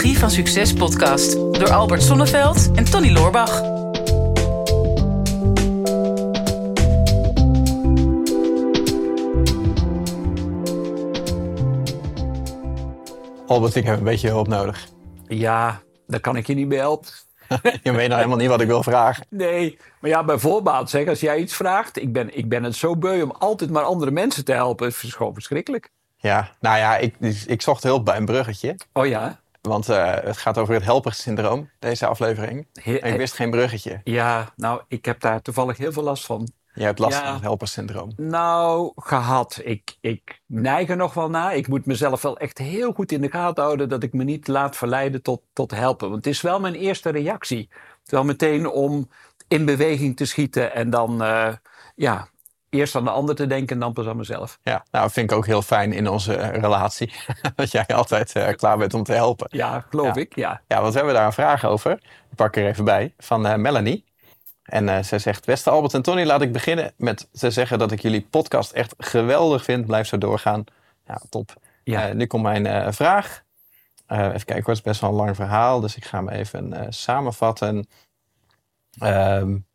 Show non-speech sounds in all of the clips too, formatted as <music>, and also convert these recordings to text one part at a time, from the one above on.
Psychologie van Succes podcast door Albert Sonneveld en Tony Loorbach. Albert, ik heb een beetje hulp nodig. Ja, daar kan ik je niet bij helpen. <laughs> je weet nog helemaal niet wat ik wil vragen. Nee, maar ja, bijvoorbeeld, zeg, als jij iets vraagt, ik ben, ik ben het zo beu om altijd maar andere mensen te helpen. Het is gewoon verschrikkelijk. Ja, nou ja, ik, ik zocht hulp bij een bruggetje. Oh ja? Want uh, het gaat over het helpersyndroom, deze aflevering. en ik wist geen bruggetje. Ja, nou, ik heb daar toevallig heel veel last van. Je hebt last van het helpersyndroom. Nou, gehad. Ik, ik neig er nog wel naar. Ik moet mezelf wel echt heel goed in de gaten houden dat ik me niet laat verleiden tot, tot helpen. Want het is wel mijn eerste reactie. Wel meteen om in beweging te schieten en dan uh, ja, eerst aan de ander te denken en dan pas aan mezelf. Ja, nou vind ik ook heel fijn in onze relatie. <laughs> dat jij altijd uh, klaar bent om te helpen. Ja, geloof ik, ja. Ja, want we hebben daar een vraag over. Ik pak er even bij. Van uh, Melanie. En uh, zij zegt, beste Albert en Tony, laat ik beginnen met te zeggen dat ik jullie podcast echt geweldig vind. Blijf zo doorgaan. Ja, top. Ja. nu komt mijn vraag. even kijken, het is best wel een lang verhaal, dus ik ga hem even samenvatten. Um,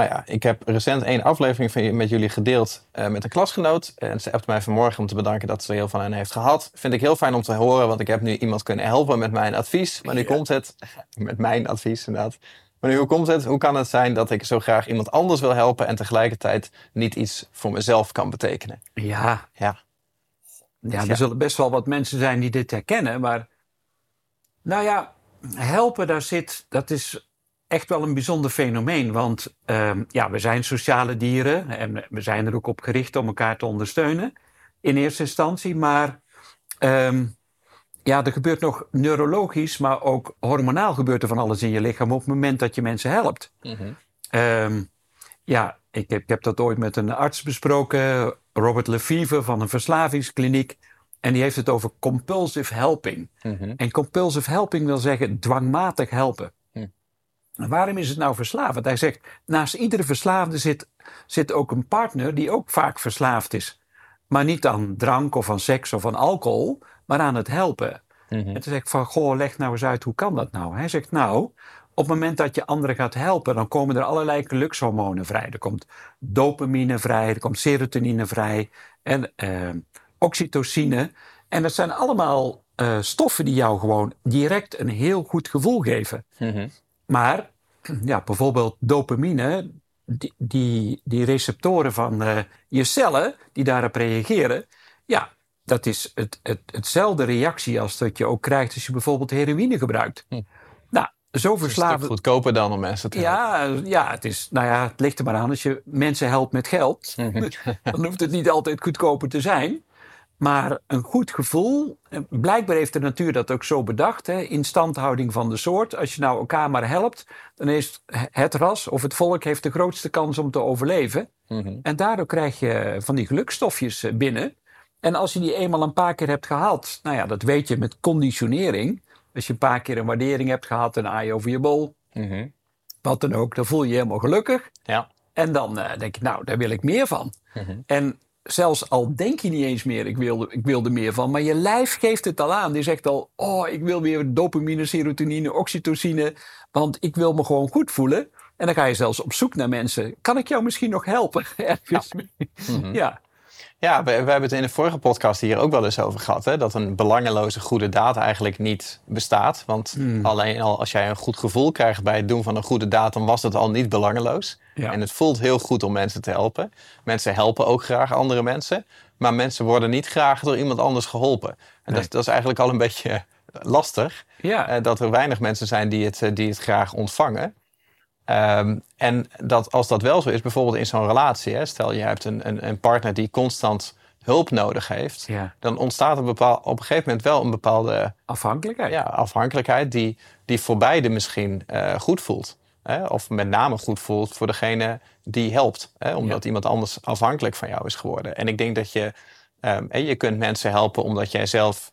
nou ja, ik heb recent één aflevering van, met jullie gedeeld uh, met een klasgenoot. En ze appt mij vanmorgen om te bedanken dat ze er heel van hen heeft gehad. Vind ik heel fijn om te horen, want ik heb nu iemand kunnen helpen met mijn advies. Maar nu komt het, <laughs> met mijn advies inderdaad. Maar nu, hoe komt het? Hoe kan het zijn dat ik zo graag iemand anders wil helpen en tegelijkertijd niet iets voor mezelf kan betekenen? Ja. Ja. Ja, er zullen best wel wat mensen zijn die dit herkennen. Maar nou ja, helpen, daar zit, dat is echt wel een bijzonder fenomeen. Want um, ja, we zijn sociale dieren en we zijn er ook op gericht om elkaar te ondersteunen in eerste instantie. Maar um, ja, er gebeurt nog neurologisch, maar ook hormonaal gebeurt er van alles in je lichaam op het moment dat je mensen helpt. Mm -hmm. um, ja, ik heb, ik heb, dat ooit met een arts besproken, Robert Lefevre van een verslavingskliniek. En die heeft het over compulsive helping. Mm -hmm. En compulsive helping wil zeggen dwangmatig helpen. Waarom is het nou verslavend? Hij zegt, naast iedere verslaafde zit, zit ook een partner die ook vaak verslaafd is. Maar niet aan drank of aan seks of aan alcohol, maar aan het helpen. Mm -hmm. En toen zeg ik van, goh, leg nou eens uit, hoe kan dat nou? Hij zegt, nou, op het moment dat je anderen gaat helpen, dan komen er allerlei gelukshormonen vrij. Er komt dopamine vrij, er komt serotonine vrij en uh, oxytocine. En dat zijn allemaal uh, stoffen die jou gewoon direct een heel goed gevoel geven. Mm -hmm. Maar <clears throat> ja, bijvoorbeeld dopamine, die, die, die receptoren van uh, je cellen die daarop reageren, ja, dat is het, het, hetzelfde reactie als dat je ook krijgt als je bijvoorbeeld heroïne gebruikt. Hm. Nou, zo verslaafd. Het is goedkoper dan om mensen te ja, helpen. Ja, het, is, nou ja, het ligt er maar aan. Als je mensen helpt met geld, <laughs> <laughs> dan hoeft het niet altijd goedkoper te zijn. Maar een goed gevoel, blijkbaar heeft de natuur dat ook zo bedacht, hè, instandhouding van de soort. Als je nou elkaar maar helpt, dan is het ras of het volk heeft de grootste kans om te overleven. Mm -hmm. En daardoor krijg je van die gelukstofjes binnen. En als je die eenmaal een paar keer hebt gehad, nou ja, dat weet je met conditionering. Als je een paar keer een waardering hebt gehad, een aai over je bol, mm -hmm. wat dan ook, dan voel je je helemaal gelukkig. Ja. En dan uh, denk je, nou, daar wil ik meer van. Mm -hmm. En zelfs al denk je niet eens meer, ik wil, ik wil er meer van, maar je lijf geeft het al aan. Die zegt al, oh, ik wil weer dopamine, serotonine, oxytocine, want ik wil me gewoon goed voelen. En dan ga je zelfs op zoek naar mensen. Kan ik jou misschien nog helpen? <laughs> ja. Mm-hmm. ja. Ja, we, we, hebben het in de vorige podcast hier ook wel eens over gehad. Hè? Dat een belangeloze goede daad eigenlijk niet bestaat. Want mm. alleen al als jij een goed gevoel krijgt bij het doen van een goede daad, dan was het al niet belangeloos. Ja. En het voelt heel goed om mensen te helpen. Mensen helpen ook graag andere mensen. Maar mensen worden niet graag door iemand anders geholpen. En nee. dat, dat, is eigenlijk al een <laughs> beetje lastig. Ja. Uh, dat er weinig mensen zijn die het, die het graag ontvangen. Um, en dat als dat wel zo is, bijvoorbeeld in zo'n relatie, hè, stel je hebt een, een, een, partner die constant hulp nodig heeft, ja. dan ontstaat bepaal, op een gegeven moment wel een bepaalde afhankelijkheid, ja, afhankelijkheid die, die voor beide misschien uh, goed voelt. Hè, of met name goed voelt voor degene die helpt, hè, omdat ja. iemand anders afhankelijk van jou is geworden. En ik denk dat je, um, je kunt mensen helpen omdat jij zelf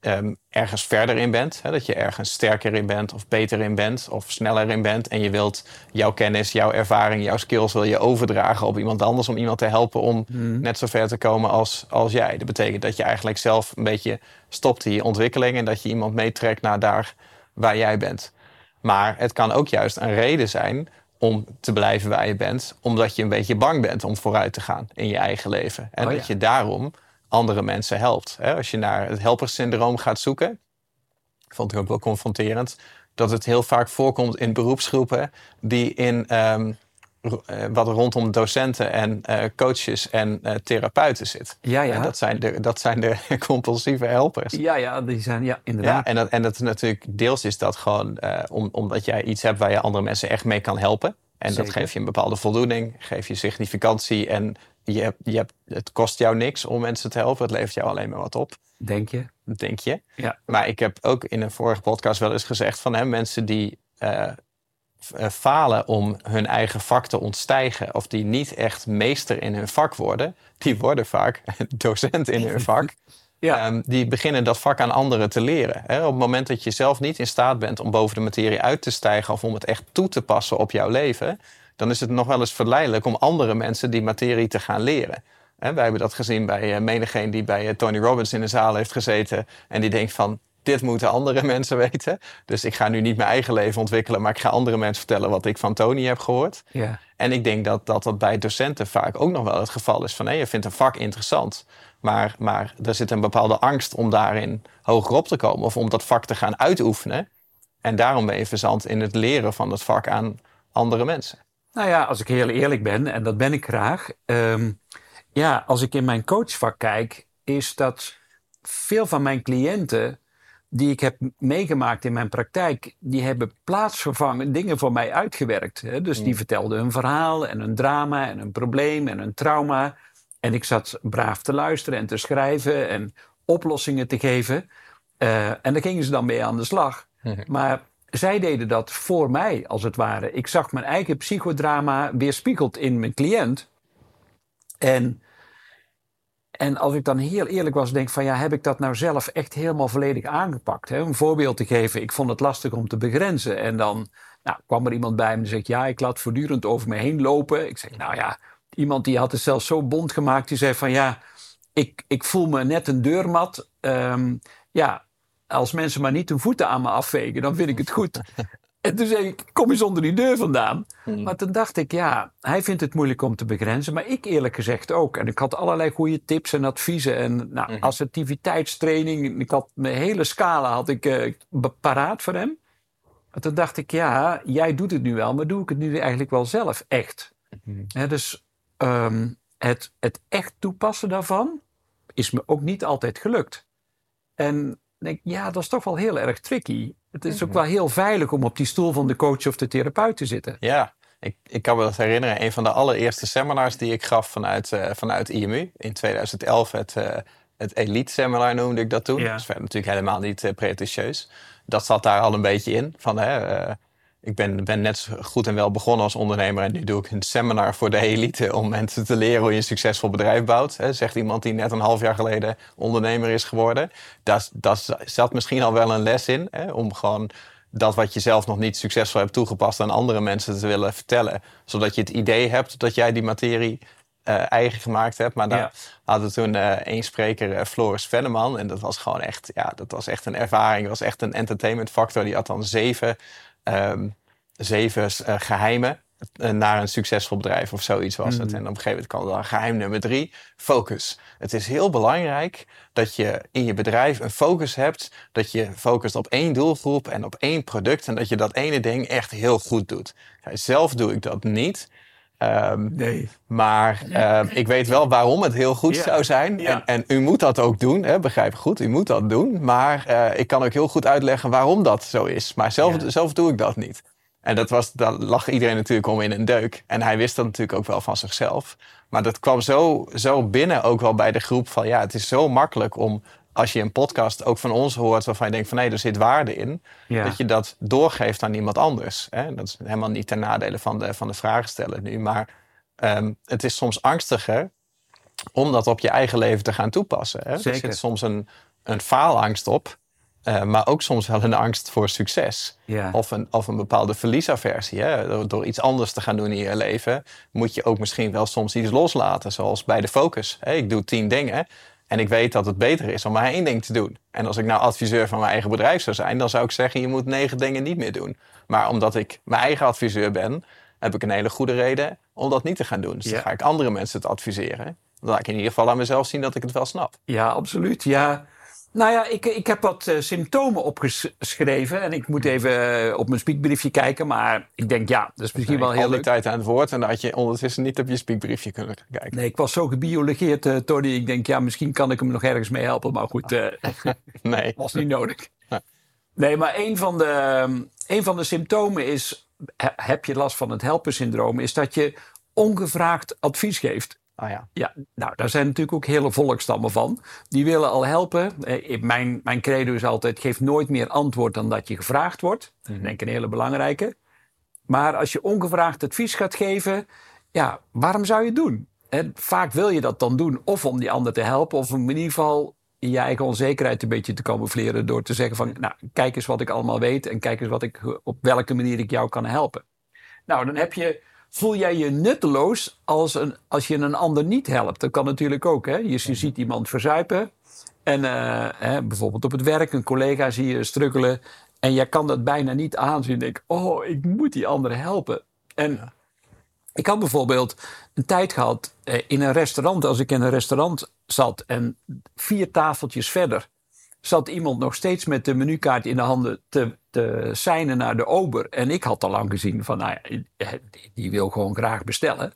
ehm, ergens verder in bent. Hè, dat je ergens sterker in bent of beter in bent of sneller in bent. En je wilt jouw kennis, jouw ervaring, jouw skills wil je overdragen op iemand anders om iemand te helpen om Mhm. net zo ver te komen als, als jij. Dat betekent dat je eigenlijk zelf een beetje stopt in je ontwikkeling en dat je iemand meetrekt naar daar waar jij bent. Maar het kan ook juist een reden zijn om te blijven waar je bent, omdat je een beetje bang bent om vooruit te gaan in je eigen leven. En Oh, dat ja. je daarom andere mensen helpt. Als je naar het helpersyndroom gaat zoeken, vond ik ook wel confronterend, dat het heel vaak voorkomt in beroepsgroepen die in ehm, eh, wat rondom docenten en eh, coaches en eh, therapeuten zit. Ja, En ja. dat zijn de, dat zijn de <laughs> compulsieve helpers. Ja, ja, die zijn, ja, Ja, inderdaad. en dat, en dat is natuurlijk deels is dat gewoon om, omdat jij iets hebt waar je andere mensen echt mee kan helpen. En dat geeft je een bepaalde voldoening, geeft je significantie. En je hebt, je hebt, het kost jou niks om mensen te helpen. Het levert jou alleen maar wat op, Denk je? denk je. Ja. Maar ik heb ook in een vorige podcast wel eens gezegd van hè, mensen die eh, eh, falen om hun eigen vak te ontstijgen. Of die niet echt meester in hun vak worden. Die worden vaak <laughs> docent in hun vak. <laughs> Ja. Ehm, die beginnen dat vak aan anderen te leren. Hè? Op het moment dat je zelf niet in staat bent om boven de materie uit te stijgen of om het echt toe te passen op jouw leven, dan is het nog wel eens verleidelijk om andere mensen die materie te gaan leren. Hè, wij hebben dat gezien bij uh, menigeen die bij eh, Tony Robbins in de zaal heeft gezeten en die denkt van dit moeten andere <laughs> mensen weten. Dus ik ga nu niet mijn eigen leven ontwikkelen, maar ik ga andere mensen vertellen wat ik van Tony heb gehoord. ja. En ik denk dat, dat dat bij docenten vaak ook nog wel het geval is. Van hé, je vindt een vak interessant. Maar, maar er zit een bepaalde angst om daarin hoger op te komen. Of om dat vak te gaan uitoefenen. En daarom ben je verzand in het leren van dat vak aan andere mensen. Nou ja, als ik heel eerlijk ben, en dat ben ik graag. ehm, ja, als ik in mijn coachvak kijk, is dat veel van mijn cliënten die ik heb meegemaakt in mijn praktijk, die hebben plaatsvervangen dingen voor mij uitgewerkt. Hè? Dus die Mm. vertelden hun verhaal en een drama en een probleem en een trauma. En ik zat braaf te luisteren en te schrijven en oplossingen te geven. Eh, en daar gingen ze dan mee aan de slag. Mhm. Maar zij deden dat voor mij, als het ware. Ik zag mijn eigen psychodrama weerspiegeld in mijn cliënt. En, en als ik dan heel eerlijk was, denk van ja, heb ik dat nou zelf echt helemaal volledig aangepakt? Hè? Een voorbeeld te geven, ik vond het lastig om te begrenzen. En dan nou, kwam er iemand bij me en zegt ja, ik laat voortdurend over me heen lopen. Ik zeg nou ja, iemand die had het zelfs zo bond gemaakt, die zei van ja, ik, ik voel me net een deurmat. Ehm, ja, als mensen maar niet hun voeten aan me afvegen, dan vind ik het goed. <laughs> En toen zei ik, kom eens onder die deur vandaan. Maar toen dacht ik, ja, hij vindt het moeilijk om te begrenzen. Maar ik eerlijk gezegd ook. En ik had allerlei goede tips en adviezen. En nou, Mhm. assertiviteitstraining. Ik had mijn hele scala had ik, eh, paraat voor hem. En toen dacht ik, ja, jij doet het nu wel. Maar doe ik het nu eigenlijk wel zelf echt? Mhm. Dus ehm, het, het echt toepassen daarvan is me ook niet altijd gelukt. En denk, ja, dat is toch wel heel erg tricky. Het is ook Mhm. wel heel veilig om op die stoel van de coach of de therapeut te zitten. Ja, ik, ik kan me dat herinneren. Een van de allereerste seminars die ik gaf vanuit, eh, vanuit IMU. In 2011 het, eh, het Elite Seminar noemde ik dat toen. Ja. Dat is verder natuurlijk helemaal niet eh, pretentieus. Dat zat daar al een beetje in. Van, hè, eh, ik ben, ben net goed en wel begonnen als ondernemer. En nu doe ik een seminar voor de elite om mensen te leren hoe je een succesvol bedrijf bouwt. Hè, zegt iemand die net een half jaar geleden ondernemer is geworden. Daar, zat misschien al wel een les in. Hè, om gewoon dat wat je zelf nog niet succesvol hebt toegepast aan andere mensen te willen vertellen. Zodat je het idee hebt dat jij die materie eh, eigen gemaakt hebt. Maar daar Ja. hadden toen eh één spreker, eh, Floris Venneman. En dat was gewoon echt, ja, dat was echt een ervaring. Dat was echt een entertainment factor. Die had dan zeven, ehm, zeven eh, geheimen eh, naar een succesvol bedrijf of zoiets was het. Mhm. En op een gegeven moment kwam er dan geheim nummer drie, focus. Het is heel belangrijk dat je in je bedrijf een focus hebt. Dat je focust op één doelgroep en op één product. En dat je dat ene ding echt heel goed doet. Zelf doe ik dat niet. Ehm, Nee. maar eh, ik weet wel waarom het heel goed Ja, zou zijn. ja. En, en u moet dat ook doen, hè, begrijp ik goed. U moet dat doen. Maar eh, ik kan ook heel goed uitleggen waarom dat zo is. Maar zelf, Ja. zelf doe ik dat niet. En dat was, daar lag iedereen natuurlijk om in een deuk. En hij wist dat natuurlijk ook wel van zichzelf. Maar dat kwam zo, zo binnen ook wel bij de groep van... ja, het is zo makkelijk om als je een podcast ook van ons hoort... waarvan je denkt van nee, er zit waarde in... Ja. dat je dat doorgeeft aan iemand anders. Hè? Dat is helemaal niet ten nadele van de, van de vragensteller nu. Maar ehm, het is soms angstiger om dat op je eigen leven te gaan toepassen. Hè? Er Zeker. zit soms een, een faalangst op, eh, maar ook soms wel een angst voor succes. Ja. Of, een, of een bepaalde verliesaversie. Hè? Door, door iets anders te gaan doen in je leven, moet je ook misschien wel soms iets loslaten. Zoals bij de focus. Hè? Ik doe tien dingen en ik weet dat het beter is om maar één ding te doen. En als ik nou adviseur van mijn eigen bedrijf zou zijn, dan zou ik zeggen: je moet negen dingen niet meer doen. Maar omdat ik mijn eigen adviseur ben, heb ik een hele goede reden om dat niet te gaan doen. Dus Ja. dan ga ik andere mensen het adviseren. Dan laat ik in ieder geval aan mezelf zien dat ik het wel snap. Ja, absoluut. Ja. Nou ja, ik, ik heb wat eh, symptomen opgeschreven. En ik moet even eh, op mijn spiekbriefje kijken. Maar ik denk, ja, dat is misschien wel heel die leuk. tijd aan het woord en dan had je ondertussen niet op je spiekbriefje kunnen kijken. Nee, ik was zo gebiologeerd, eh Tony. Ik denk, ja, misschien kan ik hem nog ergens mee helpen. Maar goed, <laughs> Nee. was niet nodig. Nee. Maar een van de, een van de symptomen is... he- heb je last van het helpersyndroom... is dat je ongevraagd advies geeft. Ah ja. Ja, nou, daar zijn natuurlijk ook hele volkstammen van. Die willen al helpen. Eh, Mijn, mijn credo is altijd: geef nooit meer antwoord dan dat je gevraagd wordt. Dat is denk ik een hele belangrijke. Maar als je ongevraagd advies gaat geven, ja, waarom zou je het doen? En vaak wil je dat dan doen, of om die ander te helpen, of om in ieder geval je eigen onzekerheid een beetje te camoufleren door te zeggen van, nou, kijk eens wat ik allemaal weet en kijk eens wat ik, op welke manier ik jou kan helpen. Nou, dan heb je, voel jij je nutteloos als, een, als je een ander niet helpt. Dat kan natuurlijk ook. Hè? Je, je ziet iemand verzuipen. En eh, hè, bijvoorbeeld op het werk, een collega zie je struggelen. En jij kan dat bijna niet aanzien. Je denkt, oh, ik moet die ander helpen. En ik had bijvoorbeeld een tijd gehad eh, in een restaurant. Als ik in een restaurant zat en vier tafeltjes verder zat iemand nog steeds met de menukaart in de handen te, te seinen naar de ober. En ik had al lang gezien van, nou ja, die- die wil gewoon graag bestellen.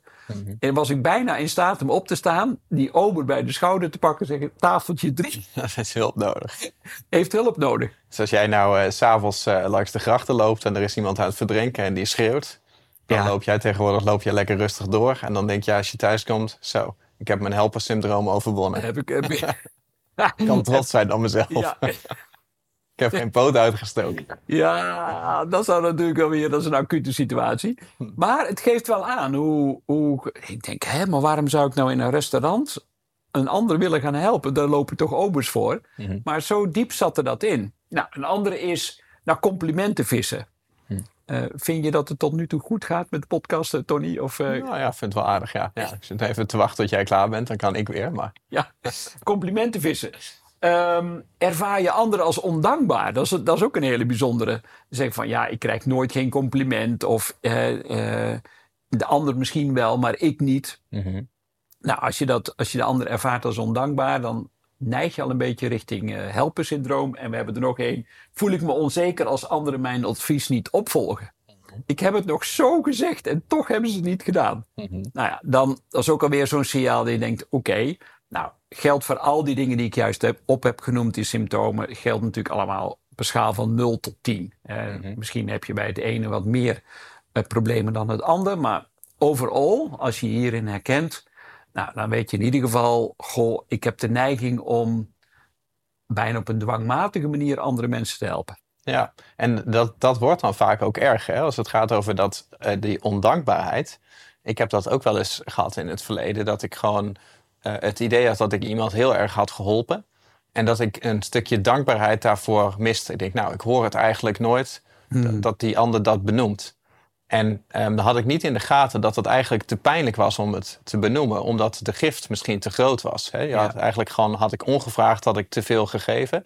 En was ik bijna in staat om op te staan, die ober bij de schouder te pakken en zeggen, tafeltje drie <laughs> Dat is hulp nodig. heeft hulp nodig. Dus als jij nou eh, s s'avonds eh, langs de grachten loopt en er is iemand aan het verdrinken en die schreeuwt, dan Ja. loop jij tegenwoordig loop je lekker rustig door. En dan denk je als je thuis komt, zo, ik heb mijn helpersyndroom overwonnen. Heb ik, heb ik, Ik <laughs> <laughs> kan trots zijn op mezelf. ja, <laughs> Ik heb geen poot uitgestoken. Ja, dat zou natuurlijk wel weer, dat is een acute situatie. Maar het geeft wel aan hoe, hoe ik denk, hè, maar waarom zou ik nou in een restaurant een ander willen gaan helpen? Daar lopen toch obers voor. Mhm. Maar zo diep zat er dat in. Nou, een andere is naar complimenten vissen. Eh, vind je dat het tot nu toe goed gaat met de podcast, Tony? Of, eh, Nou ja, ik vind het wel aardig, ja. ja. Ik zit even te wachten tot jij klaar bent, dan kan ik weer. Maar Ja, complimenten vissen. Ehm, ervaar je anderen als ondankbaar? Dat is, dat is ook een hele bijzondere. Zeg van ja, ik krijg nooit geen compliment. Of eh, de ander misschien wel, maar ik niet. Nou, als je, dat, als je de ander ervaart als ondankbaar, dan neig je al een beetje richting eh helpersyndroom. En we hebben er nog één. Voel ik me onzeker als anderen mijn advies niet opvolgen? Ik heb het nog zo gezegd en toch hebben ze het niet gedaan. Nou ja, dan dat is ook alweer zo'n signaal dat je denkt: oké, nou geldt voor al die dingen die ik juist heb, op heb genoemd, die symptomen, geldt natuurlijk allemaal op een schaal van 0 tot 10. Eh, Misschien heb je bij het ene wat meer eh, problemen dan het ander, maar overal, als je hierin herkent, nou, dan weet je in ieder geval: goh, ik heb de neiging om bijna op een dwangmatige manier andere mensen te helpen. Ja, en dat, dat wordt dan vaak ook erg hè? als het gaat over dat, eh, die ondankbaarheid. Ik heb dat ook wel eens gehad in het verleden, dat ik gewoon eh, het idee had dat ik iemand heel erg had geholpen. En dat ik een stukje dankbaarheid daarvoor miste. Ik denk, nou, ik hoor het eigenlijk nooit dat, dat die ander dat benoemt. En ehm, dan had ik niet in de gaten dat het eigenlijk te pijnlijk was om het te benoemen, omdat de gift misschien te groot was. Hè? Je had eigenlijk gewoon, had ik ongevraagd, had ik te veel gegeven.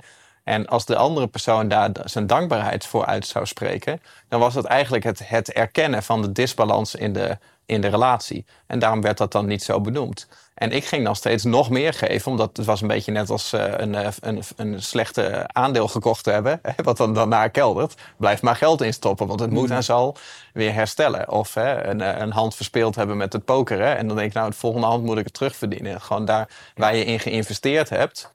En als de andere persoon daar zijn dankbaarheid voor uit zou spreken, dan was het eigenlijk het, het erkennen van de disbalans in de, in de relatie. En daarom werd dat dan niet zo benoemd. En ik ging dan steeds nog meer geven, omdat het was een beetje net als eh, een, eh, een, een slechte aandeel gekocht te hebben, wat dan daarna keldert. Blijf maar geld instoppen, want het moet en zal weer herstellen. Of hè, een, eh, een hand verspeeld hebben met het pokeren. En dan denk ik, nou, de volgende hand moet ik het terugverdienen. Gewoon daar waar je in geïnvesteerd hebt,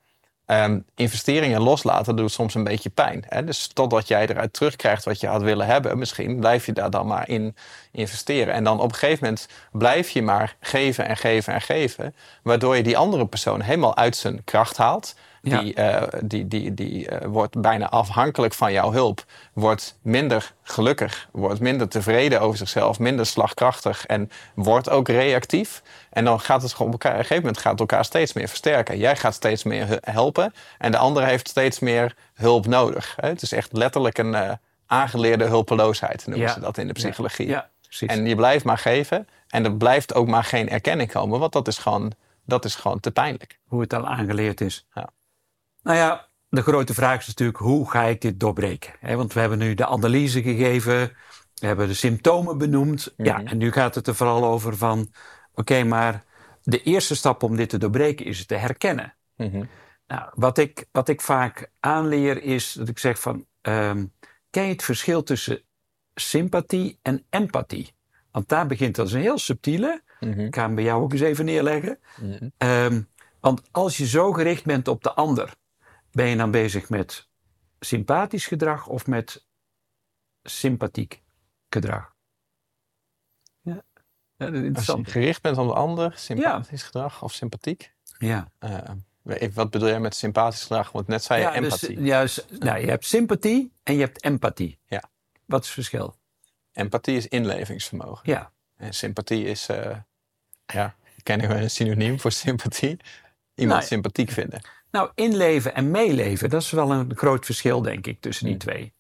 Ehm, investeringen loslaten doet soms een beetje pijn. Hè? Dus totdat jij eruit terugkrijgt wat je had willen hebben, misschien blijf je daar dan maar in investeren. En dan op een gegeven moment blijf je maar geven en geven en geven. Waardoor je die andere persoon helemaal uit zijn kracht haalt. Die, eh, die, die, die eh, wordt bijna afhankelijk van jouw hulp, wordt minder gelukkig, wordt minder tevreden over zichzelf, minder slagkrachtig en wordt ook reactief. En dan gaat het gewoon op elkaar, op een gegeven moment gaat het elkaar steeds meer versterken. Jij gaat steeds meer helpen en de ander heeft steeds meer hulp nodig. Hè? Het is echt letterlijk een uh, aangeleerde hulpeloosheid, noemen ze dat in de psychologie. Ja. Ja, en je blijft maar geven en er blijft ook maar geen erkenning komen, want dat is gewoon, dat is gewoon te pijnlijk. Hoe het al aangeleerd is. Ja. Nou ja, de grote vraag is natuurlijk, hoe ga ik dit doorbreken? want we hebben nu de analyse gegeven, we hebben de symptomen benoemd. Ja, mhm. en nu gaat het er vooral over van, oké, maar de eerste stap om dit te doorbreken is het te herkennen. Mhm. Nou, wat ik, wat ik vaak aanleer is dat ik zeg van, um, ken je het verschil tussen sympathie en empathie? Want daar begint dat is een heel subtiele. Mhm. Ik ga hem bij jou ook eens even neerleggen. Um, want als je zo gericht bent op de ander, ben je dan bezig met sympathisch gedrag of met sympathiek gedrag? Ja, Als je gericht bent op de ander, sympathisch gedrag of sympathiek? Ja. Uh, wat bedoel jij met sympathisch gedrag? Want net zei je dus, empathie. Dus, juist, nou, je hebt sympathie en je hebt empathie. Ja. Wat is het verschil? Empathie is inlevingsvermogen. Ja. En sympathie is, uh, ja, ken ik wel een synoniem voor sympathie? Iemand nou, sympathiek vinden. Nou, inleven en meeleven, dat is wel een groot verschil, denk ik, tussen die twee.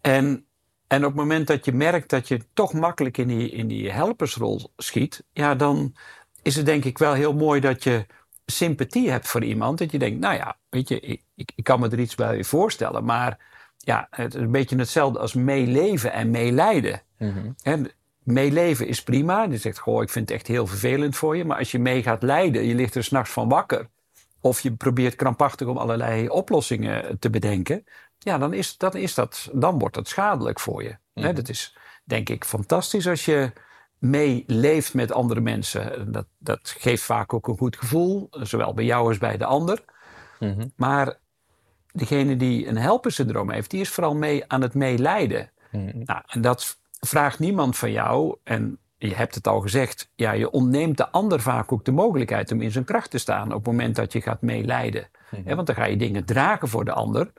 En, en op het moment dat je merkt dat je toch makkelijk in die, in die helpersrol schiet, ja, dan is het denk ik wel heel mooi dat je sympathie hebt voor iemand. Dat je denkt, nou ja, weet je, ik, ik, ik kan me er iets bij voorstellen, maar ja, het is een beetje hetzelfde als meeleven en meelijden. Mm -hmm. meeleven is prima. Je zegt, goh, ik vind het echt heel vervelend voor je. Maar als je mee gaat lijden, je ligt er s'nachts van wakker. Of je probeert krampachtig om allerlei oplossingen te bedenken. Ja, dan, is, dan, is dat, dan wordt dat schadelijk voor je. Mm dat is denk ik fantastisch als je meeleeft met andere mensen. Dat, dat geeft vaak ook een goed gevoel. Zowel bij jou als bij de ander. Mhm. Maar degene die een helpersyndroom heeft, die is vooral mee aan het meelijden. Mm nou, en dat vraagt niemand van jou. En je hebt het al gezegd, ja, je ontneemt de ander vaak ook de mogelijkheid om in zijn kracht te staan op het moment dat je gaat meeleiden. Mm want dan ga je dingen dragen voor de ander.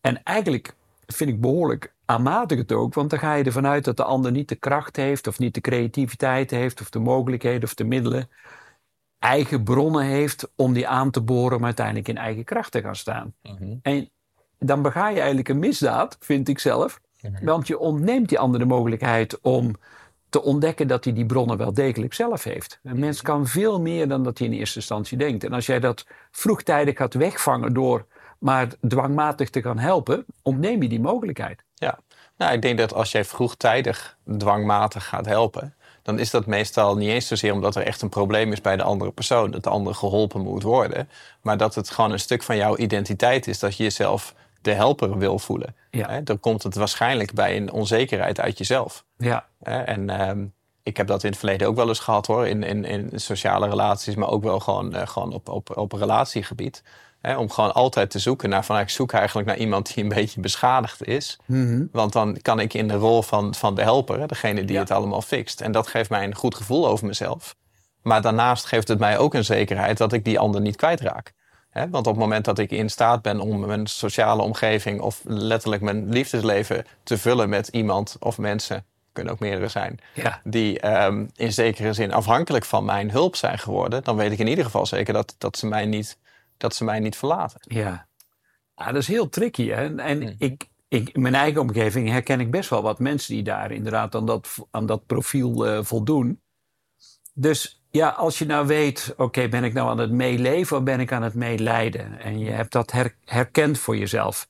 En eigenlijk vind ik behoorlijk aanmatig het ook, want dan ga je ervan uit dat de ander niet de kracht heeft, of niet de creativiteit heeft, of de mogelijkheden of de middelen, eigen bronnen heeft om die aan te boren om uiteindelijk in eigen kracht te gaan staan. Mhm. En dan bega je eigenlijk een misdaad, vind ik zelf, mhm. want je ontneemt die andere mogelijkheid om te ontdekken dat hij die bronnen wel degelijk zelf heeft. Een mens kan veel meer dan dat hij in eerste instantie denkt. En als jij dat vroegtijdig gaat wegvangen door maar dwangmatig te gaan helpen, ontneem je die mogelijkheid. Ja, nou, ik denk dat als jij vroegtijdig dwangmatig gaat helpen, dan is dat meestal niet eens zozeer omdat er echt een probleem is bij de andere persoon, dat de ander geholpen moet worden, maar dat het gewoon een stuk van jouw identiteit is dat je jezelf de helper wil voelen. Ja. Dan komt het waarschijnlijk bij een onzekerheid uit jezelf. Ja. En ehm, ik heb dat in het verleden ook wel eens gehad hoor, in, in, in sociale relaties, maar ook wel gewoon, uh, gewoon op, op, op relatiegebied. om gewoon altijd te zoeken naar van ik zoek eigenlijk naar iemand die een beetje beschadigd is. Mhm. Want dan kan ik in de rol van, van de helper, degene die het allemaal fixt. En dat geeft mij een goed gevoel over mezelf. Maar daarnaast geeft het mij ook een zekerheid dat ik die ander niet kwijtraak want op het moment dat ik in staat ben om mijn sociale omgeving of letterlijk mijn liefdesleven te vullen met iemand of mensen, kunnen ook meerdere zijn, ja. die ehm, in zekere zin afhankelijk van mijn hulp zijn geworden, dan weet ik in ieder geval zeker dat, dat, ze, mij niet, dat ze mij niet verlaten. Ja, ah, dat is heel tricky. Hè? En mhm. ik, ik, in mijn eigen omgeving herken ik best wel wat mensen die daar inderdaad aan dat, aan dat profiel uh, voldoen. Dus ja, als je nou weet, oké, ben ik nou aan het meeleven of ben ik aan het meelijden? En je hebt dat herkend voor jezelf.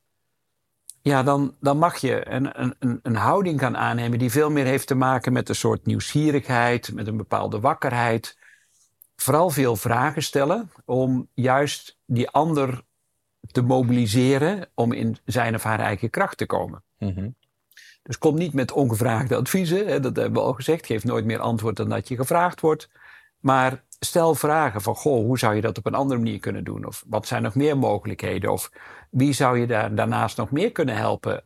Ja, dan, dan mag je een, een, een houding gaan aannemen die veel meer heeft te maken met een soort nieuwsgierigheid, met een bepaalde wakkerheid. Vooral veel vragen stellen om juist die ander te mobiliseren om in zijn of haar eigen kracht te komen. Mhm. Dus kom niet met ongevraagde adviezen, hè, dat hebben we al gezegd. Geef nooit meer antwoord dan dat je gevraagd wordt. Maar stel vragen van, goh, hoe zou je dat op een andere manier kunnen doen? Of wat zijn nog meer mogelijkheden? Of wie zou je daar daarnaast nog meer kunnen helpen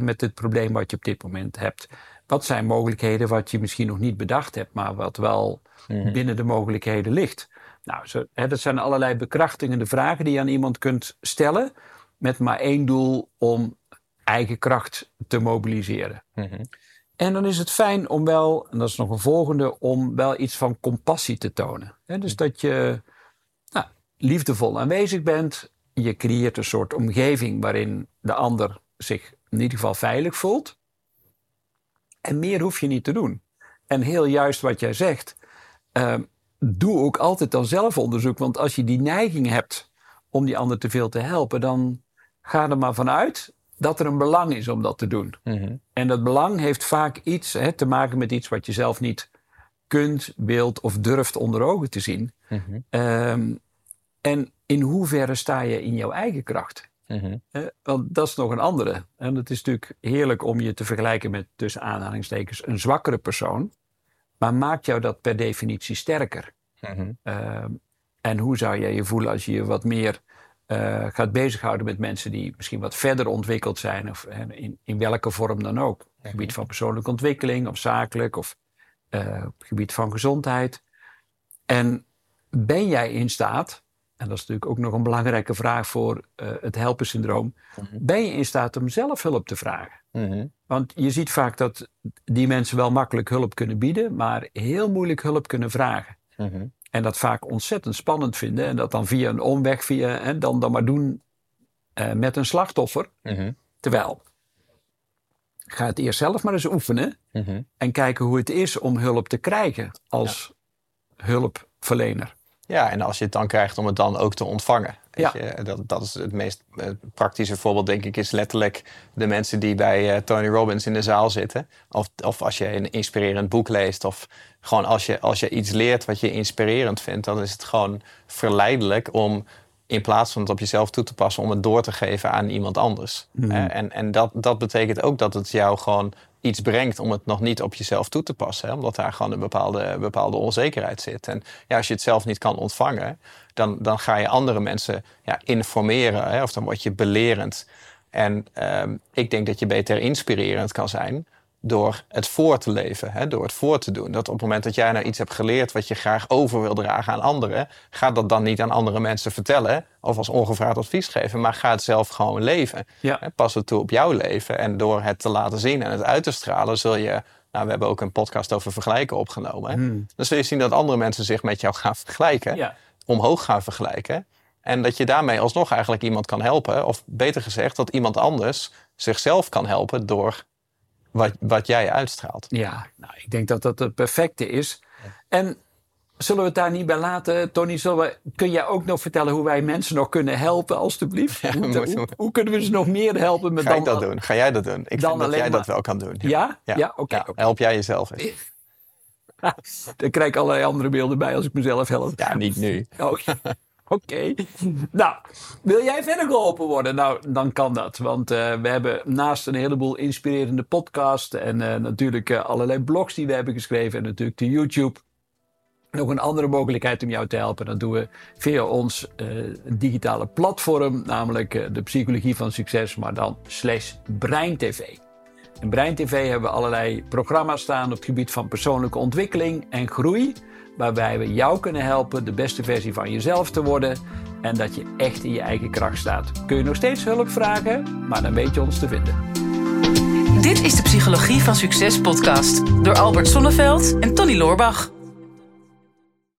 met het probleem wat je op dit moment hebt? Wat zijn mogelijkheden wat je misschien nog niet bedacht hebt, maar wat wel mhm. binnen de mogelijkheden ligt? Nou, zo, hè, dat zijn allerlei bekrachtigende vragen die je aan iemand kunt stellen. Met maar één doel om eigen kracht te mobiliseren. Mhm. En dan is het fijn om wel, en dat is nog een volgende, om wel iets van compassie te tonen. Dus dat je nou, liefdevol aanwezig bent. Je creëert een soort omgeving waarin de ander zich in ieder geval veilig voelt. En meer hoef je niet te doen. En heel juist wat jij zegt, ehm, doe ook altijd dan zelfonderzoek. Want als je die neiging hebt om die ander te veel te helpen, dan ga er maar vanuit dat er een belang is om dat te doen. Mhm. En dat belang heeft vaak iets hè, te maken met iets wat je zelf niet kunt, wilt of durft onder ogen te zien. Mhm. Ehm, en in hoeverre sta je in jouw eigen kracht? Mhm. Want dat is nog een andere. En het is natuurlijk heerlijk om je te vergelijken met, tussen aanhalingstekens, een zwakkere persoon. Maar maakt jou dat per definitie sterker? Ehm, en hoe zou jij je voelen als je je wat meer eh, gaat bezighouden met mensen die misschien wat verder ontwikkeld zijn, of in, in welke vorm dan ook? Op het gebied van persoonlijke ontwikkeling, of zakelijk, of eh, op het gebied van gezondheid. En ben jij in staat, en dat is natuurlijk ook nog een belangrijke vraag voor eh, het helpensyndroom, ben je in staat om zelf hulp te vragen? Mhm. Want je ziet vaak dat die mensen wel makkelijk hulp kunnen bieden, maar heel moeilijk hulp kunnen vragen. Mhm. En dat vaak ontzettend spannend vinden. En dat dan via een omweg, via, en dan, dan maar doen eh, met een slachtoffer. Mhm. Terwijl, ga het eerst zelf maar eens oefenen. Mhm. En kijken hoe het is om hulp te krijgen als hulpverlener. Ja, en als je het dan krijgt om het dan ook te ontvangen. Weet Ja. je, dat, dat is het meest eh, praktische voorbeeld, denk ik, is letterlijk de mensen die bij eh, Tony Robbins in de zaal zitten. Of, of als je een inspirerend boek leest. Of gewoon als je, als je iets leert wat je inspirerend vindt, dan is het gewoon verleidelijk om in plaats van het op jezelf toe te passen, om het door te geven aan iemand anders. Mhm. En en dat, dat betekent ook dat het jou gewoon iets brengt om het nog niet op jezelf toe te passen. Hè? Omdat daar gewoon een bepaalde, bepaalde onzekerheid zit. En ja, als je het zelf niet kan ontvangen, dan, dan ga je andere mensen ja, informeren. Hè? Of dan word je belerend. En ehm, ik denk dat je beter inspirerend kan zijn door het voor te leven, hè? door het voor te doen. Dat op het moment dat jij nou iets hebt geleerd wat je graag over wil dragen aan anderen, ga dat dan niet aan andere mensen vertellen of als ongevraagd advies geven, maar ga het zelf gewoon leven. Ja. Pas het toe op jouw leven en door het te laten zien en het uit te stralen, zul je. Nou, we hebben ook een podcast over vergelijken opgenomen. Hmm. Dan zul je zien dat andere mensen zich met jou gaan vergelijken, Ja. Omhoog gaan vergelijken. En dat je daarmee alsnog eigenlijk iemand kan helpen. Of beter gezegd, dat iemand anders zichzelf kan helpen door wat, wat jij uitstraalt. Ja, nou, ik denk dat dat het perfecte is. En zullen we het daar niet bij laten, Tony? We, kun jij ook nog vertellen hoe wij mensen nog kunnen helpen, alsjeblieft? Ja, hoe, <laughs> moet- hoe, hoe kunnen we ze nog meer helpen? Met Ga ik dan, dat doen? Ga jij dat doen? Ik vind dat jij dat wel kan doen. Ja? Ja, oké. Ja, oké. Help jij jezelf eens. <laughs> Dan krijg ik allerlei andere beelden bij als ik mezelf help. Ja, niet nu. <laughs> Oh, Oké. Nou, wil jij verder geholpen worden? Nou, dan kan dat. Want eh, we hebben naast een heleboel inspirerende podcasts en eh, natuurlijk eh, allerlei blogs die we hebben geschreven en natuurlijk de YouTube. Nog een andere mogelijkheid om jou te helpen. Dat doen we via ons digitale platform, namelijk de Psychologie van Succes, maar dan slash BreinTV. In BreinTV hebben we allerlei programma's staan op het gebied van persoonlijke ontwikkeling en groei. Waarbij we jou kunnen helpen de beste versie van jezelf te worden. En dat je echt in je eigen kracht staat. Kun je nog steeds hulp vragen, maar dan weet je ons te vinden. Dit is de Psychologie van Succes podcast door Albert Sonneveld en Tony Loorbach.